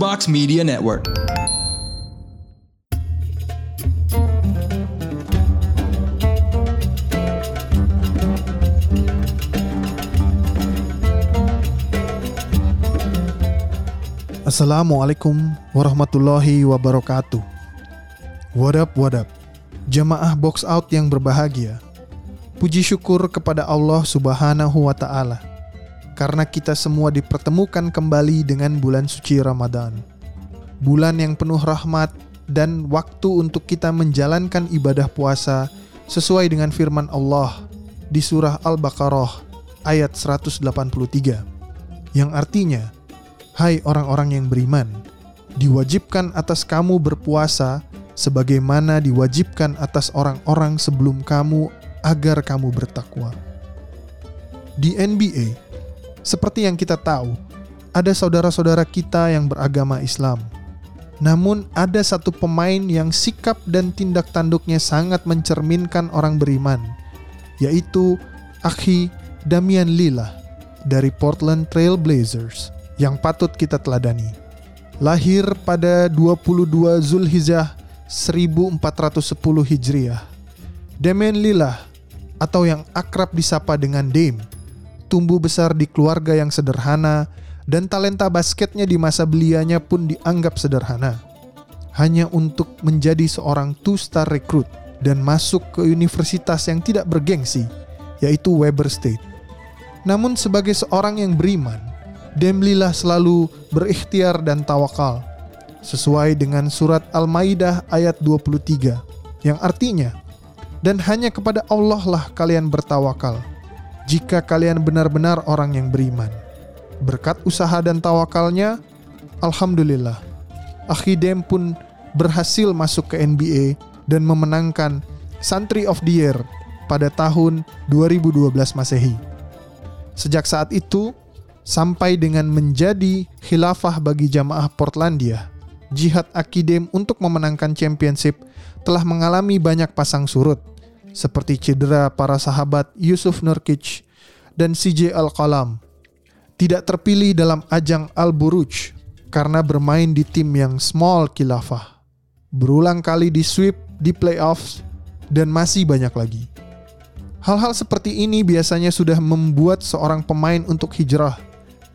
Box Media Network. Assalamualaikum warahmatullahi wabarakatuh. What up, what up? Jamaah box out yang berbahagia. Puji syukur kepada Allah Subhanahu wa taala karena kita semua dipertemukan kembali dengan bulan suci Ramadan. Bulan yang penuh rahmat dan waktu untuk kita menjalankan ibadah puasa sesuai dengan firman Allah di surah Al-Baqarah ayat 183 yang artinya Hai orang-orang yang beriman, diwajibkan atas kamu berpuasa sebagaimana diwajibkan atas orang-orang sebelum kamu agar kamu bertakwa. Di NBA, seperti yang kita tahu, ada saudara-saudara kita yang beragama Islam. Namun ada satu pemain yang sikap dan tindak tanduknya sangat mencerminkan orang beriman, yaitu Akhi Damian Lillard dari Portland Trail Blazers yang patut kita teladani. Lahir pada 22 Zulhijjah 1410 Hijriah. Damian Lillard atau yang akrab disapa dengan Dame tumbuh besar di keluarga yang sederhana dan talenta basketnya di masa belianya pun dianggap sederhana. Hanya untuk menjadi seorang two-star recruit dan masuk ke universitas yang tidak bergengsi, yaitu Weber State. Namun sebagai seorang yang beriman, Demlilah selalu berikhtiar dan tawakal sesuai dengan surat Al-Maidah ayat 23 yang artinya dan hanya kepada Allah lah kalian bertawakal jika kalian benar-benar orang yang beriman. Berkat usaha dan tawakalnya, Alhamdulillah, Akhidem pun berhasil masuk ke NBA dan memenangkan Santri of the Year pada tahun 2012 Masehi. Sejak saat itu, sampai dengan menjadi khilafah bagi jamaah Portlandia. Jihad Akidem untuk memenangkan championship telah mengalami banyak pasang surut, seperti cedera para sahabat Yusuf Nurkic dan CJ Al-Qalam. Tidak terpilih dalam ajang Al-Buruj karena bermain di tim yang small khilafah. Berulang kali di sweep di playoffs dan masih banyak lagi. Hal-hal seperti ini biasanya sudah membuat seorang pemain untuk hijrah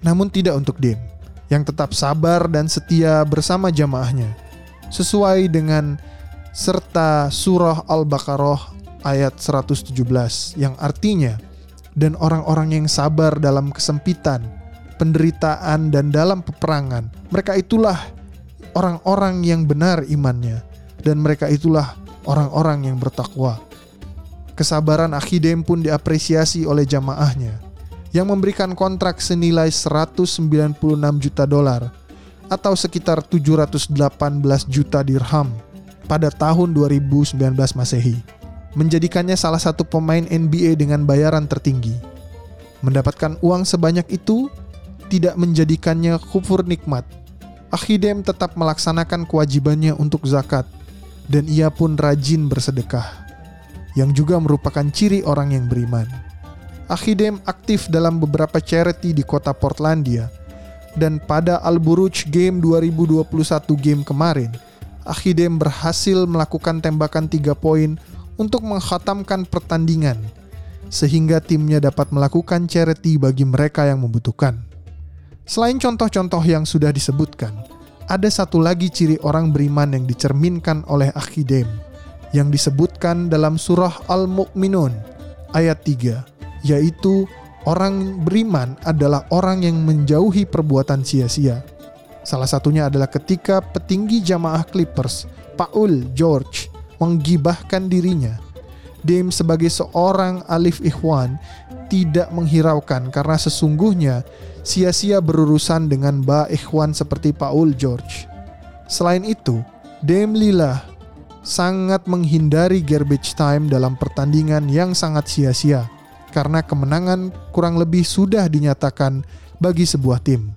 namun tidak untuk Dem, yang tetap sabar dan setia bersama jamaahnya, sesuai dengan serta surah Al-Baqarah ayat 117 yang artinya dan orang-orang yang sabar dalam kesempitan, penderitaan dan dalam peperangan, mereka itulah orang-orang yang benar imannya dan mereka itulah orang-orang yang bertakwa. Kesabaran Akhidem pun diapresiasi oleh jamaahnya yang memberikan kontrak senilai 196 juta dolar atau sekitar 718 juta dirham pada tahun 2019 Masehi, menjadikannya salah satu pemain NBA dengan bayaran tertinggi. Mendapatkan uang sebanyak itu tidak menjadikannya kufur nikmat. Akhidem tetap melaksanakan kewajibannya untuk zakat dan ia pun rajin bersedekah, yang juga merupakan ciri orang yang beriman. Akhidem aktif dalam beberapa charity di kota Portlandia. Dan pada Al-Buruj Game 2021 game kemarin, Akhidem berhasil melakukan tembakan 3 poin untuk menghatamkan pertandingan sehingga timnya dapat melakukan charity bagi mereka yang membutuhkan. Selain contoh-contoh yang sudah disebutkan, ada satu lagi ciri orang beriman yang dicerminkan oleh Akhidem yang disebutkan dalam surah Al-Mu'minun ayat 3 yaitu orang beriman adalah orang yang menjauhi perbuatan sia-sia. Salah satunya adalah ketika petinggi jamaah Clippers, Paul George, menggibahkan dirinya. Dame sebagai seorang alif ikhwan tidak menghiraukan karena sesungguhnya sia-sia berurusan dengan ba ikhwan seperti Paul George. Selain itu, Dame Lila sangat menghindari garbage time dalam pertandingan yang sangat sia-sia karena kemenangan kurang lebih sudah dinyatakan bagi sebuah tim.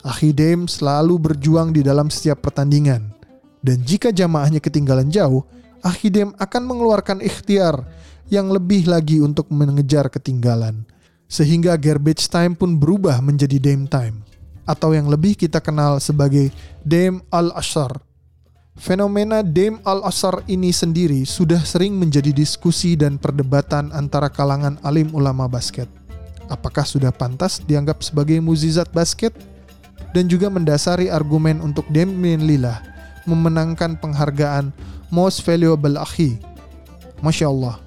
Akhidem selalu berjuang di dalam setiap pertandingan. Dan jika jamaahnya ketinggalan jauh, Akhidem akan mengeluarkan ikhtiar yang lebih lagi untuk mengejar ketinggalan. Sehingga garbage time pun berubah menjadi dame time. atau yang lebih kita kenal sebagai Dame Al-Ashar. Fenomena Dame Al-Ashar ini sendiri sudah sering menjadi diskusi dan perdebatan antara kalangan alim ulama basket. Apakah sudah pantas dianggap sebagai muzizat basket? Dan juga mendasari argumen untuk Damian Lillard memenangkan penghargaan Most Valuable Akhi. Masya Allah.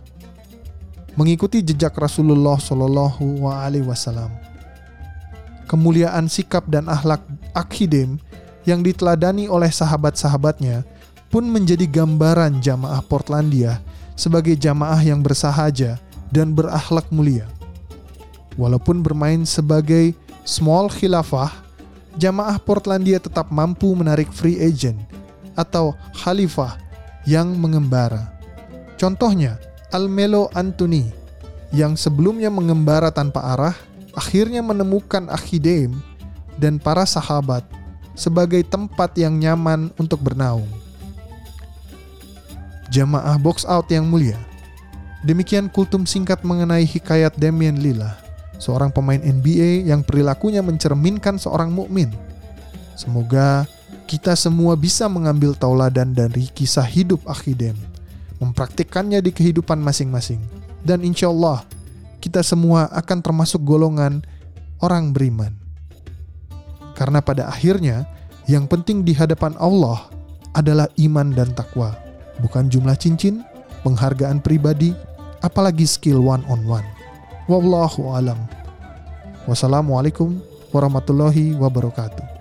Mengikuti jejak Rasulullah Shallallahu Alaihi Wasallam kemuliaan sikap dan akhlak Akhidim yang diteladani oleh sahabat-sahabatnya pun menjadi gambaran jamaah Portlandia sebagai jamaah yang bersahaja dan berakhlak mulia. Walaupun bermain sebagai small khilafah, jamaah Portlandia tetap mampu menarik free agent atau khalifah yang mengembara. Contohnya, Almelo Anthony yang sebelumnya mengembara tanpa arah akhirnya menemukan Akhidaim dan para sahabat sebagai tempat yang nyaman untuk bernaung. Jamaah box out yang mulia. Demikian kultum singkat mengenai hikayat Damian Lillard, seorang pemain NBA yang perilakunya mencerminkan seorang mukmin. Semoga kita semua bisa mengambil tauladan dari kisah hidup Akhidem, mempraktikkannya di kehidupan masing-masing, dan insya Allah kita semua akan termasuk golongan orang beriman. Karena pada akhirnya, yang penting di hadapan Allah adalah iman dan takwa, bukan jumlah cincin, penghargaan pribadi, apalagi skill one on one. Wallahu alam. Wassalamualaikum warahmatullahi wabarakatuh.